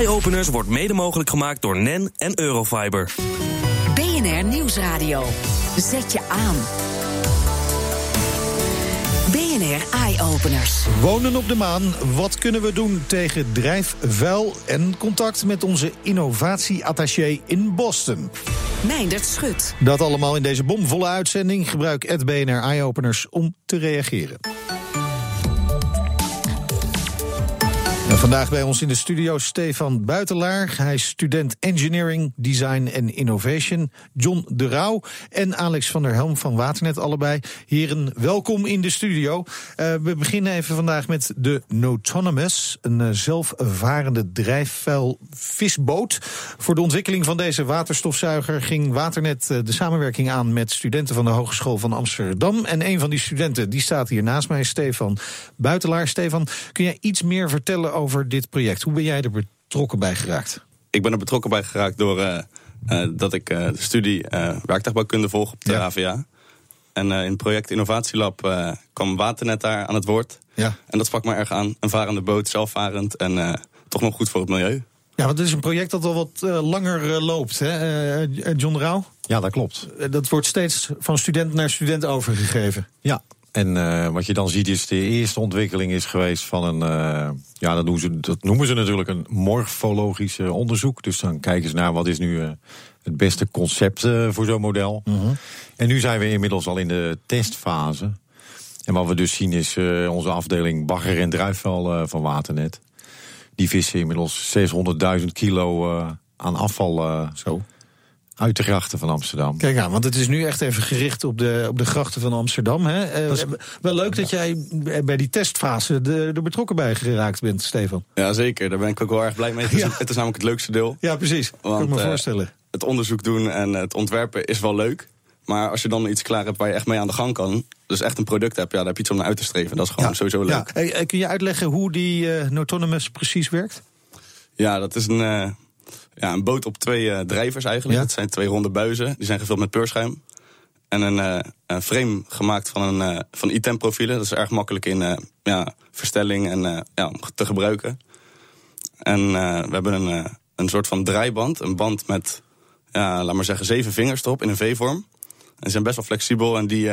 Eye-openers wordt mede mogelijk gemaakt door NEN en Eurofiber. BNR Nieuwsradio. Zet je aan. BNR Eye-openers. Wonen op de maan. Wat kunnen we doen tegen drijfvuil? En contact met onze innovatieattaché in Boston. Meindert Schut. Dat allemaal in deze bomvolle uitzending. Gebruik het BNR Eye-openers om te reageren. Vandaag bij ons in de studio Stefan Buitelaar. Hij is student Engineering, Design en Innovation. John de Rauw en Alex van der Helm van Waternet allebei. Heren, welkom in de studio. Uh, we beginnen even vandaag met de Notonomous. Een uh, zelfvarende drijfvuil visboot. Voor de ontwikkeling van deze waterstofzuiger ging Waternet uh, de samenwerking aan met studenten van de Hogeschool van Amsterdam. En een van die studenten die staat hier naast mij, Stefan Buitelaar. Stefan, kun jij iets meer vertellen over dit project. Hoe ben jij er betrokken bij geraakt? Ik ben er betrokken bij geraakt door uh, uh, dat ik uh, de studie werktuigbouwkunde volg op de ja. AVA. En in het project Innovatielab kwam Waternet daar aan het woord. Ja. En dat sprak me erg aan. Een varende boot, zelfvarend en toch nog goed voor het milieu. Ja, want het is een project dat al wat langer loopt, hè? John Rauw? Ja, dat klopt. dat wordt steeds van student naar student overgegeven. Ja, en uh, wat je dan ziet is de eerste ontwikkeling is geweest van een, uh, ja, dat noemen, ze, dat noemen ze natuurlijk een morfologisch uh, onderzoek. Dus dan kijken ze naar wat is nu het beste concept voor zo'n model. Mhm. -huh. En nu zijn we inmiddels al in de testfase. En wat we dus zien is onze afdeling bagger en drijfvuil van Waternet. Die vissen inmiddels 600.000 kilo aan afval. Zo uit de grachten van Amsterdam. Kijk aan, want het is nu echt even gericht op de, op de grachten van Amsterdam. Hè? Uh, is, wel leuk dat jij bij die testfase er betrokken bij geraakt bent, Stefan. Ja, zeker. Daar ben ik ook wel erg blij mee. Het is, ja. het is namelijk het leukste deel. Ja, precies. Want, kan ik me uh, voorstellen. Het onderzoek doen en het ontwerpen is wel leuk. Maar als je dan iets klaar hebt waar je echt mee aan de gang kan... dus echt een product hebt, ja, daar heb je iets om naar uit te streven. Dat is gewoon ja. sowieso leuk. Ja. Hey, kun je uitleggen hoe die uh, Notonomous precies werkt? Ja, dat is een... Ja, een boot op twee uh, drijvers eigenlijk. Ja? Het zijn twee ronde buizen. Die zijn gevuld met peurschuim. En een, uh, een frame gemaakt van, een, uh, van item profielen. Dat is erg makkelijk in ja, verstelling en ja, om te gebruiken. En we hebben een, een soort van draaiband. Een band met, ja, laat maar zeggen, zeven vingers erop in een V-vorm. En die zijn best wel flexibel en die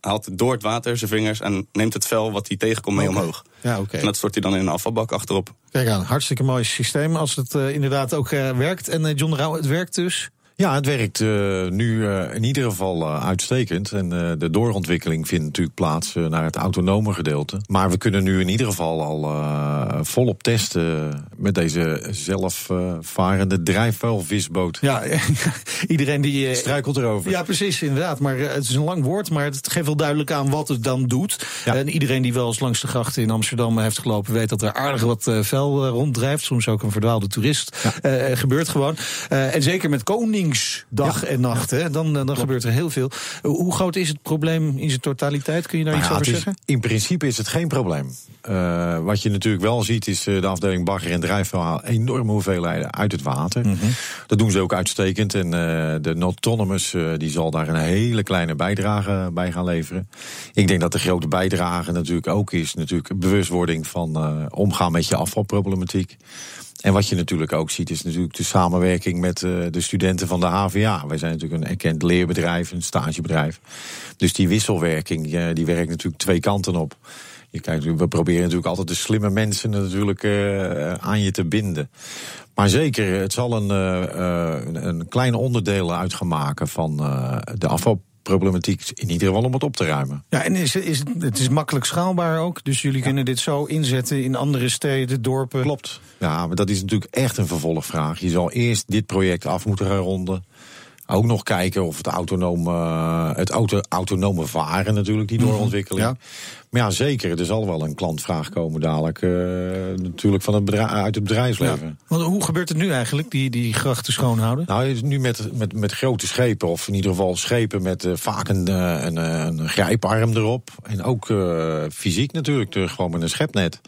haalt door het water zijn vingers en neemt het vel wat hij tegenkomt mee okay. omhoog. Ja, okay. En dat stort hij dan in een afvalbak achterop. Kijk aan, hartstikke mooi systeem als het uh, inderdaad ook uh, werkt. En John Rauw, het werkt dus? Ja, het werkt nu in ieder geval uitstekend. En de doorontwikkeling vindt natuurlijk plaats naar het autonome gedeelte. Maar we kunnen nu in ieder geval al volop testen met deze zelfvarende drijfvuilvisboot. Ja, iedereen die... Struikelt erover. Ja, precies, inderdaad. Maar het is een lang woord, maar het geeft wel duidelijk aan wat het dan doet. Ja. En iedereen die wel eens langs de grachten in Amsterdam heeft gelopen... weet dat er aardig wat vuil ronddrijft. Soms ook een verdwaalde toerist. Ja. gebeurt gewoon. en zeker met koning dag ja. en nacht. Hè? Dan, dan gebeurt er heel veel. Hoe groot is het probleem in zijn totaliteit? Kun je daar nou iets ja, over is, zeggen? In principe is het geen probleem. Uh, wat je natuurlijk wel ziet is uh, de afdeling bagger en drijfvuil enorme hoeveelheden uit het water. Mm -hmm. Dat doen ze ook uitstekend. En uh, de Notonomous die zal daar een hele kleine bijdrage bij gaan leveren. Ik denk dat de grote bijdrage natuurlijk ook is natuurlijk bewustwording van omgaan met je afvalproblematiek. En wat je natuurlijk ook ziet, is natuurlijk de samenwerking met uh, de studenten van de HVA. Wij zijn natuurlijk een erkend leerbedrijf, een stagebedrijf. Dus die wisselwerking, die werkt natuurlijk twee kanten op. Je kijkt, we proberen natuurlijk altijd de slimme mensen natuurlijk uh, aan je te binden. Maar zeker, het zal een, een, een klein onderdeel uit gaan maken van de afval problematiek in ieder geval om het op te ruimen. Ja, en is, is, het is makkelijk schaalbaar ook. Dus jullie ja. kunnen dit zo inzetten in andere steden, dorpen. Klopt. Ja, maar dat is natuurlijk echt een vervolgvraag. Je zal eerst dit project af moeten gaan ronden. Ook nog kijken of het autonome, het auto, autonome varen natuurlijk, die doorontwikkeling. Ja. Maar ja, zeker, er zal wel een klantvraag komen dadelijk. Uh, natuurlijk van het bedrijf, uit het bedrijfsleven. Ja. Want hoe gebeurt het nu eigenlijk, die, die grachten schoonhouden? Nou, nu met, met, met grote schepen, of in ieder geval schepen met uh, vaak een, een, een, grijparm erop. En ook fysiek natuurlijk, gewoon met een schepnet.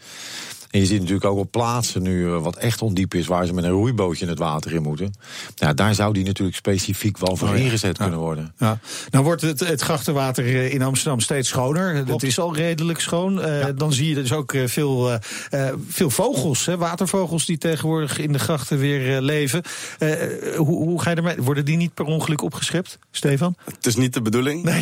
En je ziet natuurlijk ook op plaatsen nu uh, wat echt ondiep is, waar ze met een roeibootje het water in moeten. Ja, daar zou die natuurlijk specifiek wel voor oh, ja. ingezet ja. kunnen worden. Ja. Nou wordt het, het grachtenwater in Amsterdam steeds schoner. Klopt. Dat is al redelijk schoon. Uh, dan zie je dus ook veel, uh, veel vogels, hè, watervogels die tegenwoordig in de grachten weer leven. hoe, hoe ga je ermee? Worden die niet per ongeluk opgeschept, Stefan? Het is niet de bedoeling. Nee.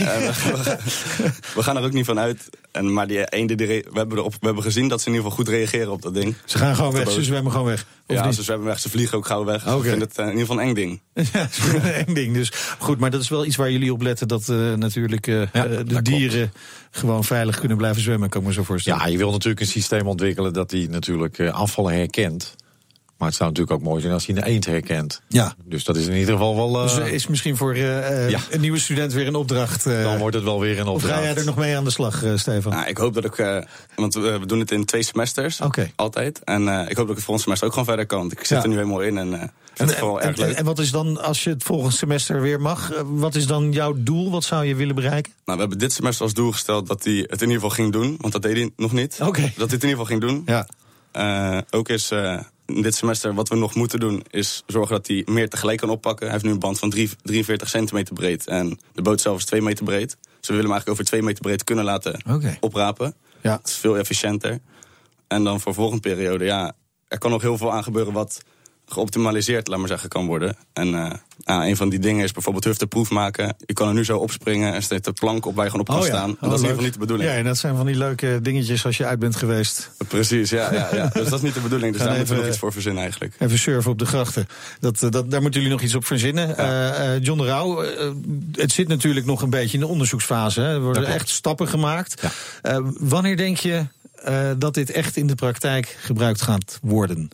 we gaan er ook niet van uit. En, maar die eenden, die we, hebben erop, we hebben gezien dat ze in ieder geval goed reageren op dat ding. Ze gaan gewoon weg, ze zwemmen gewoon weg. ja, niet? ze zwemmen weg, ze vliegen ook gauw weg. Okay. Ik vind het uh, in ieder geval een eng ding. ja, een eng ding. Dus goed, maar dat is wel iets waar jullie op letten. Dat uh, natuurlijk uh, ja, de dat dieren klopt. gewoon veilig kunnen blijven zwemmen, kan ik me zo voorstellen. Ja, je wil natuurlijk een systeem ontwikkelen dat die natuurlijk afvallen herkent. Maar het zou natuurlijk ook mooi zijn als hij een eend herkent. Ja. Dus dat is in ieder geval wel... Uh... Dus is misschien voor uh, ja. een nieuwe student weer een opdracht. Uh... Dan wordt het wel weer een opdracht. Of ga jij er nog mee aan de slag, Stefan? Nou, ik hoop dat ik... want we doen het in twee semesters. Okay. Altijd. En ik hoop dat ik het volgende semester ook gewoon verder kan. Ik zit ja. er nu helemaal in en... En, en, en, en, wat is dan, als je het volgende semester weer mag, wat is dan jouw doel? Wat zou je willen bereiken? Nou, we hebben dit semester als doel gesteld dat hij het in ieder geval ging doen. Want dat deed hij nog niet. Okay. Dat hij het in ieder geval ging doen. Ja. Uh, ook is uh, dit semester wat we nog moeten doen... is zorgen dat hij meer tegelijk kan oppakken. Hij heeft nu een band van 3, 43 centimeter breed. En de boot zelf is 2 meter breed. Dus we willen hem eigenlijk over 2 meter breed kunnen laten okay. oprapen. Ja. Dat is veel efficiënter. En dan voor volgende periode, ja... er kan nog heel veel aan gebeuren wat geoptimaliseerd, laat maar zeggen, kan worden. En uh, nou, een van die dingen is bijvoorbeeld hufteproef maken. Je kan er nu zo opspringen en steekt de plank op waar je gewoon op kan oh, ja. staan. En oh, dat is in ieder geval niet de bedoeling. Ja, en dat zijn van die leuke dingetjes als je uit bent geweest. Precies, ja. ja, ja. dus dat is niet de bedoeling. Dus Gaan daar moeten we nog iets voor verzinnen eigenlijk. Even surfen op de grachten. Dat, eh, dat, daar moeten jullie nog iets op verzinnen. Eh, eh, John de Rauw, eh, het zit natuurlijk nog een beetje in de onderzoeksfase. Hè. Er worden echt stappen gemaakt. Eh, wanneer denk je eh, dat dit echt in de praktijk gebruikt gaat worden?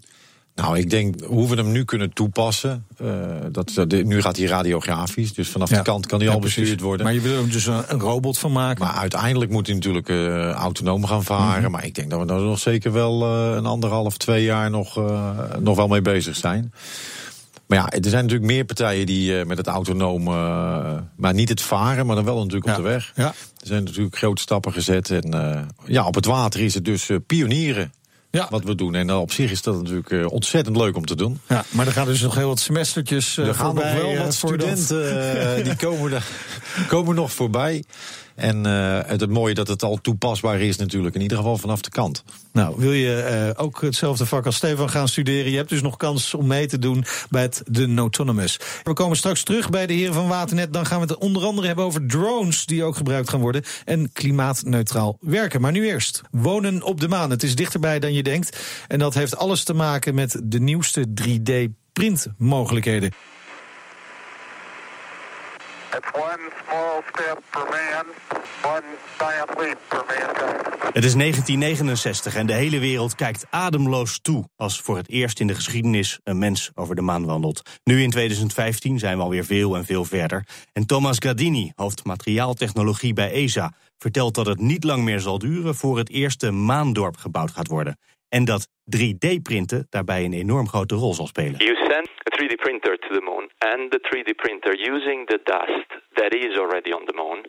Nou, ik denk hoe we hem nu kunnen toepassen. Uh, dat, de, nu gaat hij radiografisch, dus vanaf Ja. de kant kan hij Ja, al precies. bestuurd worden. Maar je wil er dus een, een robot van maken. Maar uiteindelijk moet hij natuurlijk uh, autonoom gaan varen. Mhm. Maar ik denk dat we daar nog zeker wel uh, een anderhalf, twee jaar nog, nog wel mee bezig zijn. Maar ja, er zijn natuurlijk meer partijen die met het autonoom, maar niet het varen, maar dan wel natuurlijk Ja. op de weg. Ja. Er zijn natuurlijk grote stappen gezet. En ja, op het water is het dus pionieren Ja. wat we doen. En uh, op zich is dat natuurlijk uh, ontzettend leuk om te doen. Ja, maar er gaan dus nog heel wat semestertjes uh, er gaan nog wel eh, wat studenten die komen, er, komen nog voorbij. En uh, het, mooie dat het al toepasbaar is natuurlijk, in ieder geval vanaf de kant. Nou, wil je eh, ook hetzelfde vak als Stefan gaan studeren? Je hebt dus nog kans om mee te doen bij het de Notonomous. We komen straks terug bij de heren van Waternet. Dan gaan we het onder andere hebben over drones die ook gebruikt gaan worden en klimaatneutraal werken. Maar nu eerst wonen op de maan. Het is dichterbij dan je denkt en dat heeft alles te maken met de nieuwste 3D Het is 1969 en de hele wereld kijkt ademloos toe als voor het eerst in de geschiedenis een mens over de maan wandelt. Nu in 2015 zijn we alweer veel en veel verder. En Thomas Gadini, hoofd materiaaltechnologie bij ESA, vertelt dat het niet lang meer zal duren voor het eerste maandorp gebouwd gaat worden. En dat 3D-printen daarbij een enorm grote rol zal spelen. You send a 3D printer to the moon, and the 3D printer, using the dust that is already on the moon,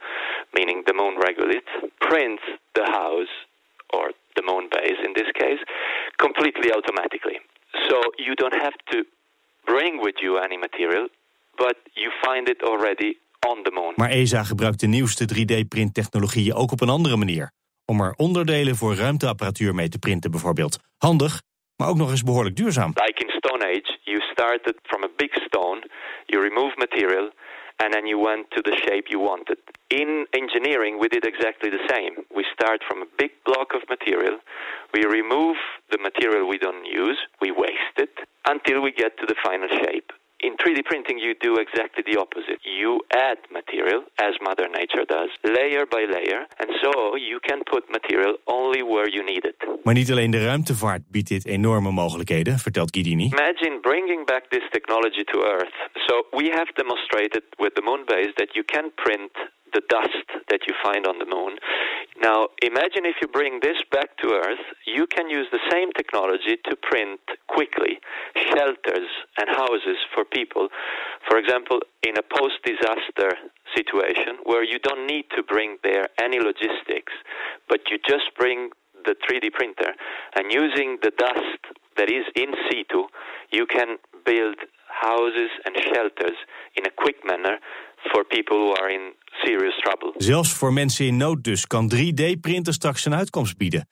meaning the moon regolith, prints the house, or the moon base in this case, completely automatically. So you don't have to bring with you any material, but you find it already on the moon. Maar ESA gebruikt de nieuwste 3D-printtechnologieën ook op een andere manier. Om er onderdelen voor ruimteapparatuur mee te printen bijvoorbeeld. Handig, maar ook nog eens behoorlijk duurzaam. Like in Stone Age, you started from a big stone, you remove material, and then you went to the shape you wanted. In engineering, we did exactly the same. We start from a big block of material, we remove the material we don't use, we waste it, until we get to the final shape. In 3D printing, you do exactly the opposite. You add material, as Mother Nature does, layer by layer, and so you can put material only where you need it. Maar niet alleen de ruimtevaart biedt dit enorme mogelijkheden, vertelt Guidini. Imagine bringing back this technology to Earth. So we have demonstrated with the moon base that you can print the dust that you find on the moon. Now, imagine if you bring this back to Earth, you can use the same technology to print quickly shelters and houses for people. For example, in a post disaster situation where you don't need to bring there any logistics, but you just bring the 3D printer and using the dust that is in situ, you can build houses and shelters in a quick manner for people who are in serious trouble. Zelfs voor mensen in nood dus kan 3D-printen straks een uitkomst bieden.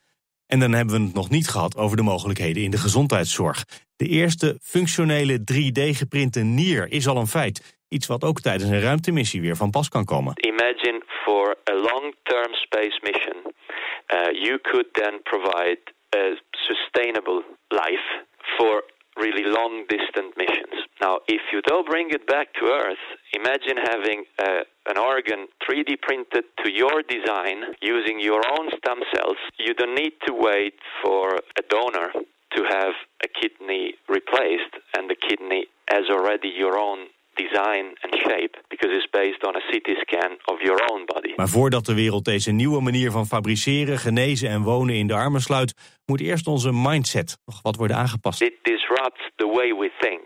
En dan hebben we het nog niet gehad over de mogelijkheden in de gezondheidszorg. De eerste functionele 3D-geprinte nier is al een feit. Iets wat ook tijdens een ruimtemissie weer van pas kan komen. Imagine for a long-term space mission, uh, you could then provide a sustainable life for really long-distant missions. Now, if you don't bring it back to Earth, imagine having uh, an organ 3D printed to your design using your own stem cells. You don't need to wait for a donor to have a kidney replaced, and the kidney has already your own design and shape because it's based on a CT scan of your own body. Maar voordat de wereld deze nieuwe manier van fabriceren, genezen en wonen in de armen sluit, moet eerst onze mindset nog wat worden aangepast. It disrupts the way we think,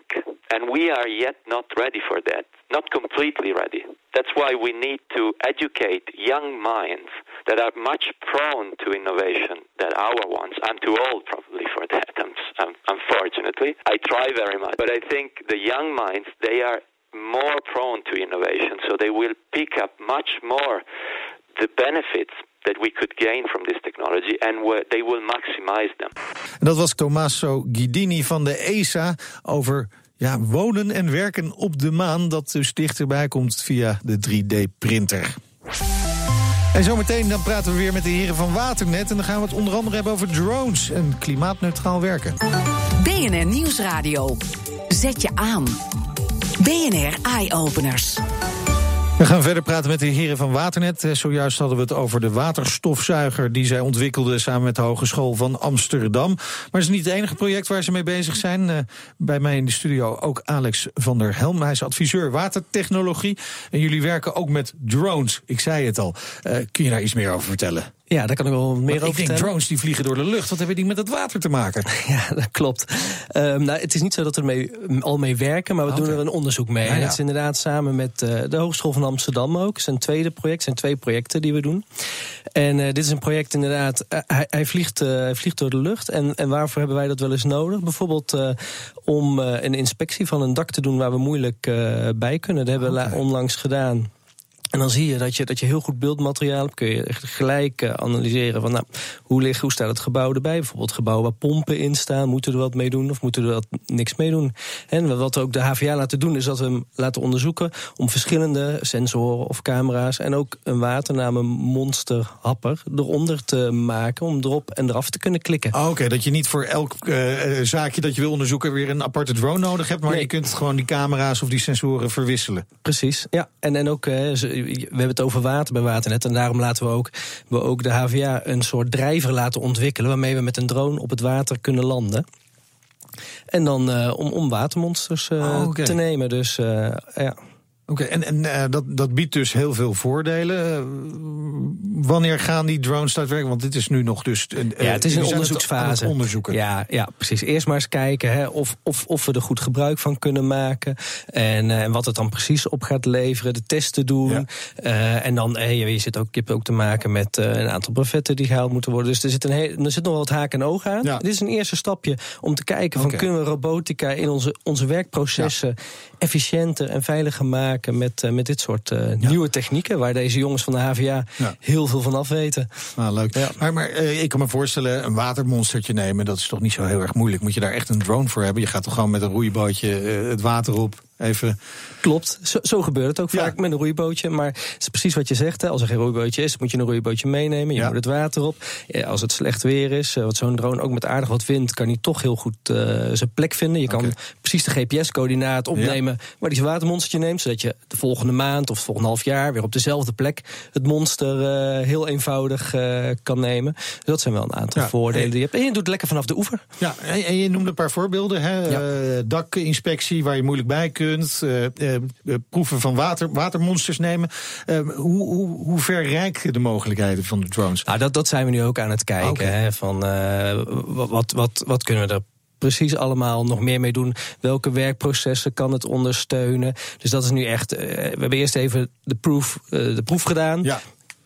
and we are yet not ready for that. Not completely ready. That's why we need to educate young minds that are much prone to innovation than our ones. I'm too old probably for that, um, unfortunately. I try very much. But I think the young minds, they are more prone to innovation, so they will pick up much more the benefits that we could gain from this technology and they will maximize them. En dat was Tommaso Guidini van de ESA over ja, wonen en werken op de maan, dat dus dichterbij komt via de 3D-printer. En zometeen dan praten we weer met de heren van Waternet. En dan gaan we het onder andere hebben over drones en klimaatneutraal werken. BNR Nieuwsradio. Zet je aan. BNR Eye Openers. We gaan verder praten met de heren van Waternet. Eh, zojuist hadden we het over de waterstofzuiger die zij ontwikkelden samen met de Hogeschool van Amsterdam. Maar het is niet het enige project waar ze mee bezig zijn. Eh, bij mij in de studio ook Alex van der Helm. Hij is adviseur watertechnologie. En jullie werken ook met drones. Ik zei het al. Uh, kun je daar iets meer over vertellen? Ja, daar kan ik wel meer over Ik denk drones die vliegen door de lucht. Wat hebben die met het water te maken? Ja, dat klopt. Um, nou, het is niet zo dat we er mee, al mee werken, maar we okay. doen er een onderzoek mee. Ja, ja. Het is inderdaad samen met uh, de Hogeschool van Amsterdam ook. Het is een tweede project. Zijn twee projecten die we doen. En uh, dit is een project inderdaad, uh, hij, hij, vliegt, hij vliegt door de lucht. En, en waarvoor hebben wij dat wel eens nodig? Bijvoorbeeld om een inspectie van een dak te doen waar we moeilijk bij kunnen. Dat hebben we okay. onlangs gedaan. En dan zie je dat je, dat je heel goed beeldmateriaal hebt. Kun je echt gelijk uh, analyseren van nou, hoe, ligt, hoe staat het gebouw erbij. Bijvoorbeeld gebouwen waar pompen in staan. Moeten we er wat mee doen of moeten we er wat, niks mee doen? En wat ook de HVA laten doen is dat we hem laten onderzoeken... om verschillende sensoren of camera's en ook een watername monsterhapper eronder te maken... om erop en eraf te kunnen klikken. Oh, Oké, okay, dat je niet voor elk uh, zaakje dat je wil onderzoeken... weer een aparte drone nodig hebt... maar nee. je kunt gewoon die camera's of die sensoren verwisselen. Precies, ja. En, en ook... Uh, we hebben het over water bij Waternet. En daarom laten we ook, we ook de HVA een soort drijver laten ontwikkelen. waarmee we met een drone op het water kunnen landen. En dan uh, om, om watermonsters uh, oh, okay. te nemen. Dus uh, ja. Oké, okay, en, en dat, dat biedt dus heel veel voordelen. Wanneer gaan die drones daadwerkelijk? Want dit is nu nog dus. Een, ja, het is een onderzoeksfase. onderzoeken. Ja, ja, precies. Eerst maar eens kijken hè, of, of, of we er goed gebruik van kunnen maken. En uh, wat het dan precies op gaat leveren. De testen doen. Ja. en dan, hey, je, zit ook, je hebt ook te maken met een aantal brevetten die gehaald moeten worden. Dus er zit, een heel, er zit nog wel wat haken en ogen aan. Ja. Dit is een eerste stapje om te kijken: van kunnen we robotica in onze, onze werkprocessen ja. efficiënter en veiliger maken met, uh, met dit soort nieuwe technieken, waar deze jongens van de HVA heel veel van af weten. Ah, leuk. Ja. Maar, maar uh, ik kan me voorstellen, een watermonstertje nemen, dat is toch niet zo heel erg moeilijk. Moet je daar echt een drone voor hebben? Je gaat toch gewoon met een roeibootje het water op? Even. Klopt, zo, zo gebeurt het ook vaak met een roeibootje. Maar het is precies wat je zegt. Hè. Als er geen roeibootje is, moet je een roeibootje meenemen. Je moet het water op. Als het slecht weer is, wat zo'n drone ook met aardig wat wind, kan hij toch heel goed uh, zijn plek vinden. Je kan okay. precies de GPS-coördinaat opnemen waar hij zijn watermonstertje neemt. Zodat je de volgende maand of het volgende half jaar weer op dezelfde plek het monster uh, heel eenvoudig uh, kan nemen. Dus dat zijn wel een aantal voordelen die je hebt. En je doet het lekker vanaf de oever. Ja, en je noemde een paar voorbeelden. Hè? dakinspectie waar je moeilijk bij kunt. Uh, uh, proeven van water, watermonsters nemen. Hoe, hoe, hoe ver reiken de mogelijkheden van de drones? Nou, dat, dat zijn we nu ook aan het kijken. Okay. Hè, van, wat, wat, wat kunnen we er precies allemaal nog meer mee doen? Welke werkprocessen kan het ondersteunen? Dus dat is nu echt. we hebben eerst even de, proef, de proef gedaan. Ja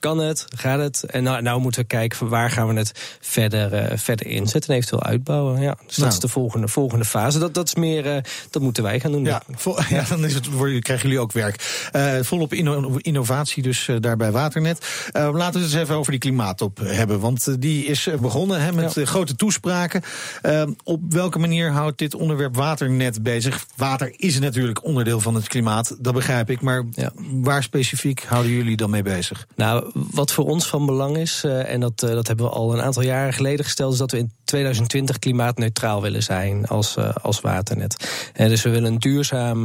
kan het, gaat het? En nou, nou moeten we kijken van waar gaan we het verder, uh, verder inzetten en eventueel uitbouwen. Ja, dus Nou. dat is de volgende, volgende fase. Dat, dat is meer, uh, dat moeten wij gaan doen. Ja, dan is het, voor- krijgen jullie ook werk. Eh, volop inno- innovatie dus eh, daar bij Waternet. Eh, laten we het eens even over die klimaattop hebben. Want eh, die is eh, begonnen hè, met Ja. eh, grote toespraken. Eh, op welke manier houdt dit onderwerp Waternet bezig? Water is natuurlijk onderdeel van het klimaat, dat begrijp ik. Maar Ja. waar specifiek houden jullie dan mee bezig? Nou, wat voor ons van belang is, eh, en dat, eh, dat hebben we al een aantal jaren geleden gesteld, is dat we in 2020 klimaatneutraal willen zijn als, eh, als waternet. En dus we willen een duurzaam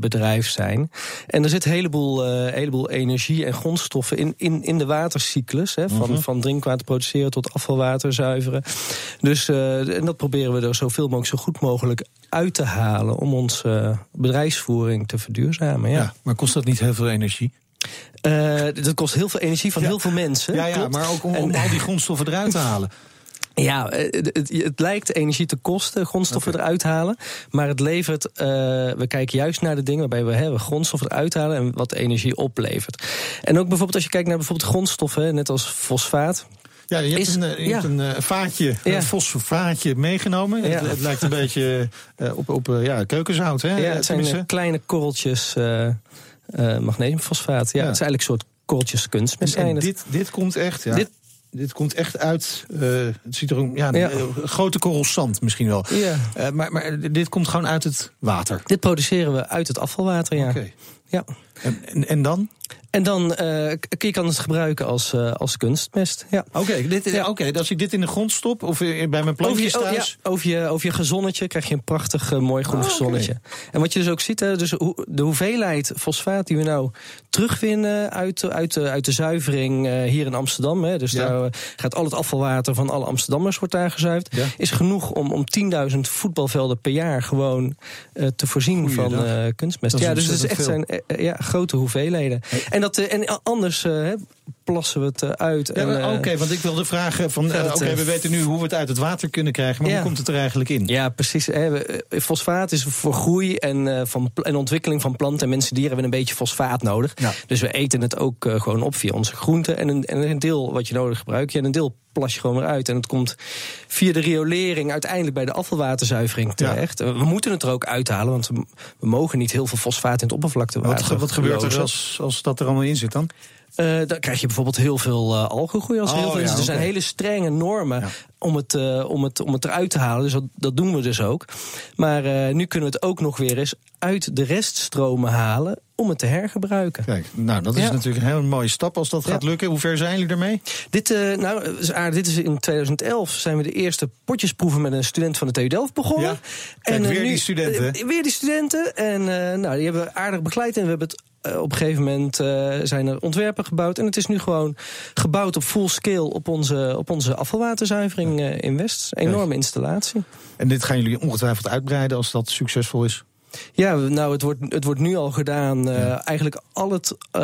bedrijf zijn. En er zit een heleboel, heleboel energie en grondstoffen in, in, in de watercyclus. Hè, van, van drinkwater produceren tot afvalwater zuiveren. Dus en dat proberen we er zoveel mogelijk, zo goed mogelijk uit te halen om onze bedrijfsvoering te verduurzamen. Ja. Ja. maar kost dat niet heel veel energie? Eh, dat kost heel veel energie van Ja. heel veel mensen. Ja, ja klopt. maar ook om, En- al die grondstoffen eruit te halen. Ja, eh, het, het, het lijkt energie te kosten, grondstoffen eruit halen. Maar het levert, eh, we kijken juist naar de dingen waarbij we hebben grondstoffen eruit halen en wat energie oplevert. En ook bijvoorbeeld als je kijkt naar bijvoorbeeld grondstoffen, net als fosfaat. Ja, je hebt Is- een, je ja. hebt een vaatje, Ja. een fosfaatje meegenomen. Ja. Het, het lijkt een beetje op, op ja, keukenzout. Hè? Ja, het zijn kleine korreltjes eh, magnesiumfosfaat. Ja, Ja. Het is eigenlijk een soort korreltjes kunstmest. En zijn dit, dit komt echt. Ja, dit, Dit- komt echt uit. eh, het ziet er. Ja, Ja. grote korrels zand misschien wel. Ja. Eh, maar, maar dit komt gewoon uit het water. Dit produceren we uit het afvalwater, ja. Oké. ja. En, en, en dan? En dan k- je kan het gebruiken als, eh, als kunstmest. Ja. Oké, dit- Ja. oké, als ik dit in de grond stop of eh, bij mijn Over plantjes je, oh, thuis. ja, over, je, over je gezonnetje krijg je een prachtig mooi groen oké. gezonnetje. En wat je dus ook ziet, hè, dus hoe- de hoeveelheid fosfaat die we nou terugwinnen uit, de- uit, de, uit de zuivering hier in Amsterdam. Hè, dus Ja. daar gaat al het afvalwater van alle Amsterdammers wordt daar gezuiverd. Is genoeg om, om 10.000 voetbalvelden per jaar gewoon te voorzien van Goeiedag. kunstmest. Ja, dus het is echt zijn ja, grote hoeveelheden. En, dat, eh, en anders eh, plassen we het eh, uit. Ja, eh, Oké, want ik wilde vragen van, eh, oké, we weten nu hoe we het uit het water kunnen krijgen, maar Ja. hoe komt het er eigenlijk in? Ja, precies. Hè. Fosfaat is voor groei en, van, en ontwikkeling van planten en mensen dieren hebben een beetje fosfaat nodig. Ja. Dus we eten het ook gewoon op via onze groenten. En een, en een deel wat je nodig gebruikt je en een deel plas je gewoon weer uit. En het komt via de riolering uiteindelijk bij de afvalwaterzuivering terecht. We moeten het er ook uithalen, want we, mogen niet heel veel fosfaat in het oppervlaktewater. Wat, wat gebeurt er als, als dat er allemaal in zit dan? Eh, dan krijg je bijvoorbeeld heel veel eh algengroei als er Oh, heel veel ja, Er zijn hele strenge normen Ja. om, het, eh, om, het, om het eruit te halen. Dus dat, dat doen we dus ook. Maar nu kunnen we het ook nog weer eens uit de reststromen halen om het te hergebruiken. Kijk, nou, dat is Ja. natuurlijk een hele mooie stap als dat gaat lukken. Hoe ver zijn jullie ermee? Dit, nou, is aardig. dit is in 2011 zijn we de eerste potjesproeven met een student van de TU Delft begonnen. Kijk, eh, weer die studenten. weer die studenten. En nou, die hebben we aardig begeleid. En we hebben het op een gegeven moment eh, zijn er ontwerpen gebouwd. En het is nu gewoon gebouwd op full scale op onze, op onze afvalwaterzuivering eh, in West. Enorme installatie. En dit gaan jullie ongetwijfeld uitbreiden als dat succesvol is. Ja, nou, het wordt, het wordt nu al gedaan. eh, Eigenlijk al het, eh,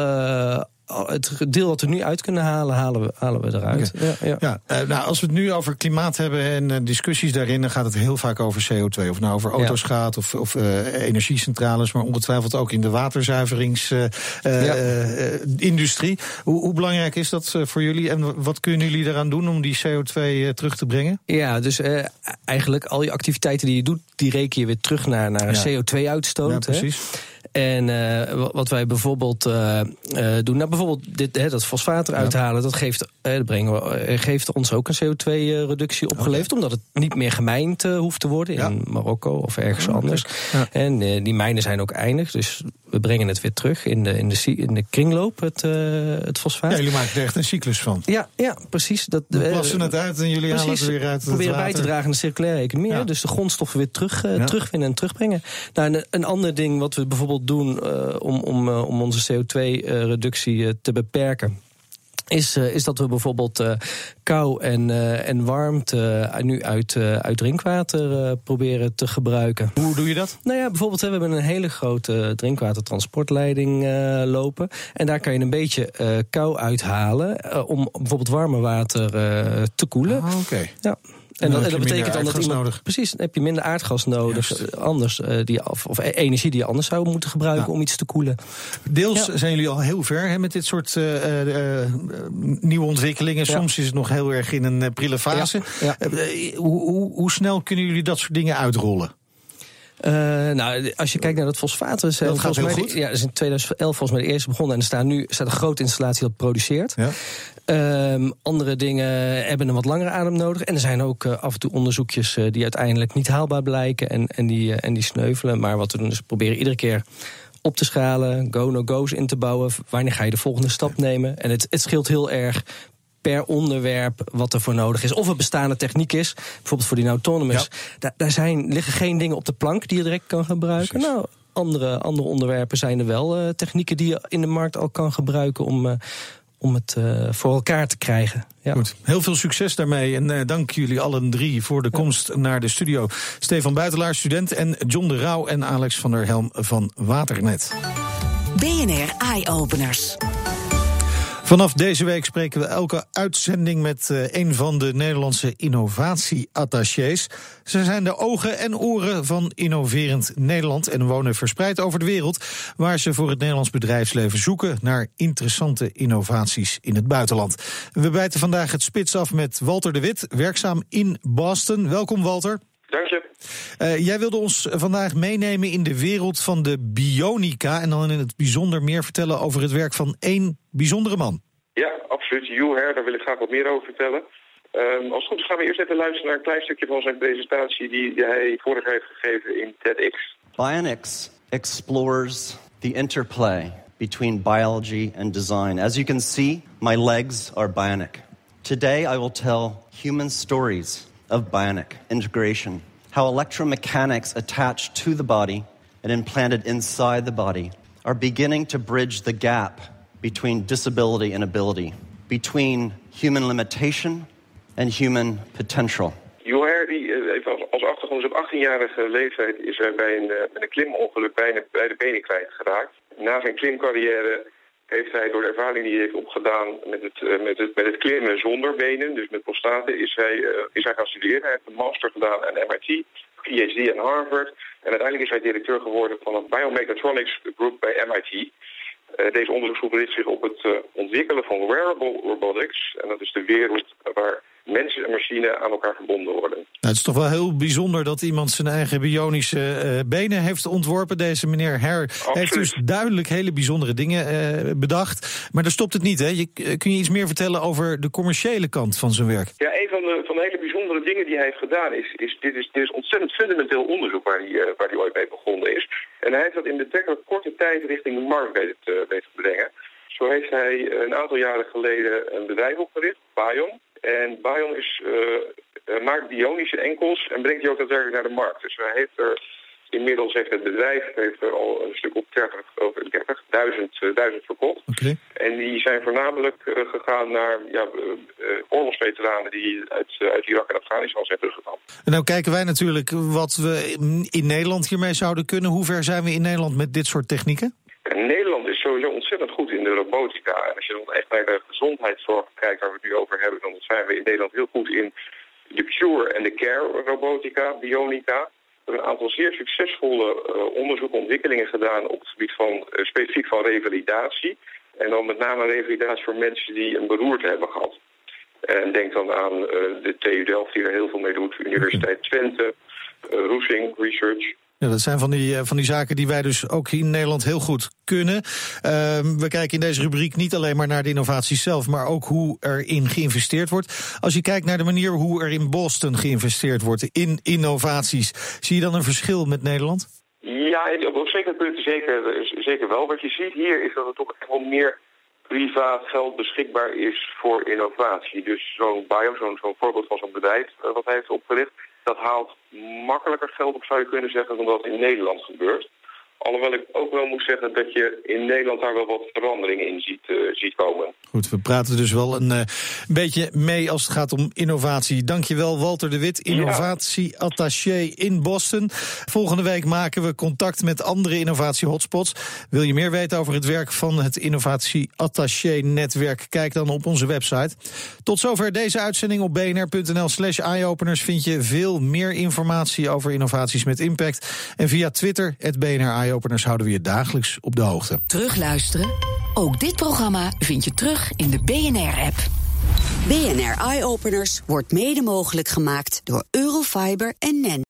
al het deel wat we nu uit kunnen halen, halen we, halen we eruit. Ja, ja. Ja, eh, nou, als we het nu over klimaat hebben en eh, discussies daarin, dan gaat het heel vaak over CO2. Of nou over auto's gaat of, of eh, energiecentrales, maar ongetwijfeld ook in de waterzuiveringsindustrie. hoe, hoe belangrijk is dat voor jullie en wat kunnen jullie eraan doen om die CO2 eh, terug te brengen? Ja, dus eigenlijk al je activiteiten die je doet, die reken je weer terug naar, naar een Ja. CO2-uitstoot. Ja, precies. En eh, wa- wat wij bijvoorbeeld eh, eh, doen, nou bijvoorbeeld dit, hè, dat fosfaat eruit halen, dat geeft, eh, dat brengen we, geeft ons ook een CO2-reductie opgeleverd, omdat het niet meer gemijnd hoeft te worden Ja. in Marokko of ergens anders. Ja. En die mijnen zijn ook eindig, dus we brengen het weer terug in de, in de, in de kringloop, het, het fosfaat. Ja, jullie maken er echt een cyclus van. Ja, ja, precies. Dat, We plassen het uit en jullie halen het weer uit het proberen bij te dragen aan de circulaire economie. Ja. Dus de grondstoffen weer terug, Ja. terugwinnen en terugbrengen. Nou, een, een ander ding wat we bijvoorbeeld doen eh, om, om, eh, om onze CO2-reductie eh, te beperken. Is, is dat we bijvoorbeeld kou en, en warmte nu uit, uit drinkwater proberen te gebruiken. Hoe doe je dat? Nou ja, bijvoorbeeld we hebben een hele grote drinkwatertransportleiding lopen. En daar kan je een beetje kou uithalen om bijvoorbeeld warme water te koelen. Ah, Oké. Ja. En, dan dat, betekent dan dat iemand. nodig. Precies, dan heb je minder aardgas nodig. Juist. eh, Anders, eh, die, of, of energie die je anders zou moeten gebruiken Ja. om iets te koelen. Deels Ja. zijn jullie al heel ver hè, met dit soort eh, nieuwe ontwikkelingen. Ja. Soms is het nog heel erg in een prille fase. Ja. Hoe, hoe, hoe snel kunnen jullie dat soort dingen uitrollen? Eh, nou, als je kijkt naar dat fosfaat, Dat gaat volgens heel mij goed. ja, dat is in 2011 volgens mij de eerste begonnen. En er staat nu staat een grote installatie dat produceert. Ja. Ehm, andere dingen hebben een wat langere adem nodig. En er zijn ook eh, af en toe onderzoekjes eh, die uiteindelijk niet haalbaar blijken en, en, die, eh, en die sneuvelen. Maar wat we doen is proberen iedere keer op te schalen, go-no-go's in te bouwen. Wanneer ga je de volgende stap nemen? En het, het scheelt heel erg per onderwerp wat er voor nodig is. Of het bestaande techniek is, bijvoorbeeld voor die autonomous. Daar, daar zijn, liggen geen dingen op de plank die je direct kan gebruiken. Nou, andere, andere onderwerpen zijn er wel technieken die je in de markt al kan gebruiken om, om het eh, voor elkaar te krijgen. Ja. Goed, heel veel succes daarmee. En eh, dank jullie allen drie voor de komst naar de studio. Stefan Buitelaar, student, en John de Rauw en Alex van der Helm van Waternet. BNR Eye Openers. Vanaf deze week spreken we elke uitzending met eh, een van de Nederlandse innovatieattachés. Ze zijn de ogen en oren van innoverend Nederland en wonen verspreid over de wereld, waar ze voor het Nederlands bedrijfsleven zoeken naar interessante innovaties in het buitenland. We bijten vandaag het spits af met Walter de Wit, werkzaam in Boston. Welkom Walter. Dank je. Eh, jij wilde ons vandaag meenemen in de wereld van de bionica en dan in het bijzonder meer vertellen over het werk van één bijzondere man. Ja, absoluut. Hugh Her, daar wil ik graag wat meer over vertellen. Ehm, als het goed is gaan we eerst even luisteren naar een klein stukje van zijn presentatie die hij vorig heeft gegeven in TEDx. Bionics explores the interplay between biology and design. As you can see, my legs are bionic. Today, I will tell human stories of bionic integration, how electromechanics attached to the body and implanted inside the body are beginning to bridge the gap between disability and ability, between human limitation and human potential. Hugh Her, die, eh, als, achtergrond, op 18-jarige leeftijd is hij bij een, eh, met een klimongeluk bijna beide benen kwijtgeraakt. Na zijn klimcarrière heeft hij door de ervaring die hij heeft opgedaan met het, eh, met het, met het klimmen zonder benen, dus met prostaten, is hij, eh, is hij gaan studeren. Hij heeft een master gedaan aan MIT, PhD aan Harvard. En uiteindelijk is hij directeur geworden van een biomechatronics group bij MIT. Eh, deze onderzoeksgroep richt zich op het ontwikkelen van wearable robotics. En dat is de wereld waar mensen en machine aan elkaar verbonden worden. Nou, het is toch wel heel bijzonder dat iemand zijn eigen bionische eh, benen heeft ontworpen. Deze meneer Her heeft dus duidelijk hele bijzondere dingen eh, bedacht. Maar daar stopt het niet, hè? Je, eh, kun je iets meer vertellen over de commerciële kant van zijn werk? Ja, een van de, van de hele bijzondere dingen die hij heeft gedaan is... is, dit, is dit is ontzettend fundamenteel onderzoek waar hij, waar hij ooit mee begonnen is. En hij heeft dat in betrekkelijk korte tijd richting de markt weten te, weten te brengen. Zo heeft hij een aantal jaren geleden een bedrijf opgericht, Bion. En Bion is, eh, eh, maakt bionische enkels en brengt die ook daadwerkelijk naar de markt. Dus hij heeft er inmiddels heeft het bedrijf heeft er al een stuk op 30, over 30.000 eh, duizend verkocht. Oké. En die zijn voornamelijk eh, gegaan naar ja, oorlogsveteranen die uit, uit Irak en Afghanistan zijn teruggegaan. En nou kijken wij natuurlijk wat we in Nederland hiermee zouden kunnen. Hoe ver zijn we in Nederland met dit soort technieken? En Nederland robotica. En als je dan echt naar de gezondheidszorg kijkt waar we het nu over hebben, dan zijn we in Nederland heel goed in de cure en de care robotica, bionica. We hebben een aantal zeer succesvolle onderzoeken en ontwikkelingen gedaan op het gebied van uh, specifiek van revalidatie. En dan met name revalidatie voor mensen die een beroerte hebben gehad. En denk dan aan uh, de TU Delft die er heel veel mee doet, Universiteit Twente, Roesing Research. Ja, dat zijn van die, van die zaken die wij dus ook in Nederland heel goed kunnen. Uh, we kijken in deze rubriek niet alleen maar naar de innovaties zelf, maar ook hoe erin geïnvesteerd wordt. Als je kijkt naar de manier hoe er in Boston geïnvesteerd wordt in innovaties, zie je dan een verschil met Nederland? Ja, op zekere punten zeker, zeker wel. Wat je ziet hier is dat er toch echt wel meer privaat geld beschikbaar is voor innovatie. Dus zo'n bio, zo'n zo voorbeeld van zo'n bedrijf uh, wat hij heeft opgericht, haalt makkelijker geld op, zou je kunnen zeggen, dan dat in Nederland gebeurt. Alhoewel ik ook wel moet zeggen dat je in Nederland daar wel wat veranderingen in ziet, uh, ziet komen. Goed, we praten dus wel een uh, beetje mee als het gaat om innovatie. Dankjewel Walter de Wit, innovatieattaché in Boston. Volgende week maken we contact met andere innovatie-hotspots. Wil je meer weten over het werk van het innovatie-attaché-netwerk? Kijk dan op onze website. Tot zover deze uitzending op bnr.nl slash eyeopeners vind je veel meer informatie over innovaties met impact. En via Twitter, het BNR Eyeopeners, houden we je dagelijks op de hoogte. Terugluisteren? Ook dit programma vind je terug in de BNR-app. BNR Eyeopeners wordt mede mogelijk gemaakt door Eurofiber en NEN.